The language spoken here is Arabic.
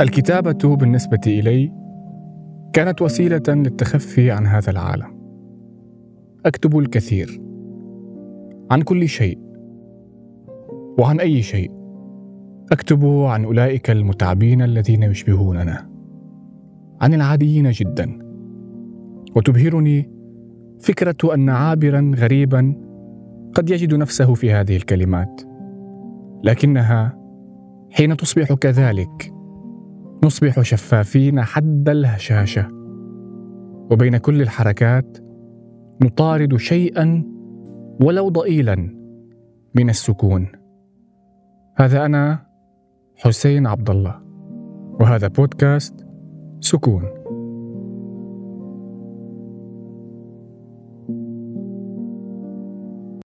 الكتابة بالنسبة إلي كانت وسيلة للتخفي عن هذا العالم. أكتب الكثير عن كل شيء وعن أي شيء. أكتب عن أولئك المتعبين الذين يشبهوننا، عن العاديين جدا. وتبهرني فكرة أن عابرا غريبا قد يجد نفسه في هذه الكلمات، لكنها حين تصبح كذلك نصبح شفافين حد الهشاشة. وبين كل الحركات نطارد شيئا ولو ضئيلا من السكون. هذا أنا حسين عبد الله وهذا بودكاست سكون.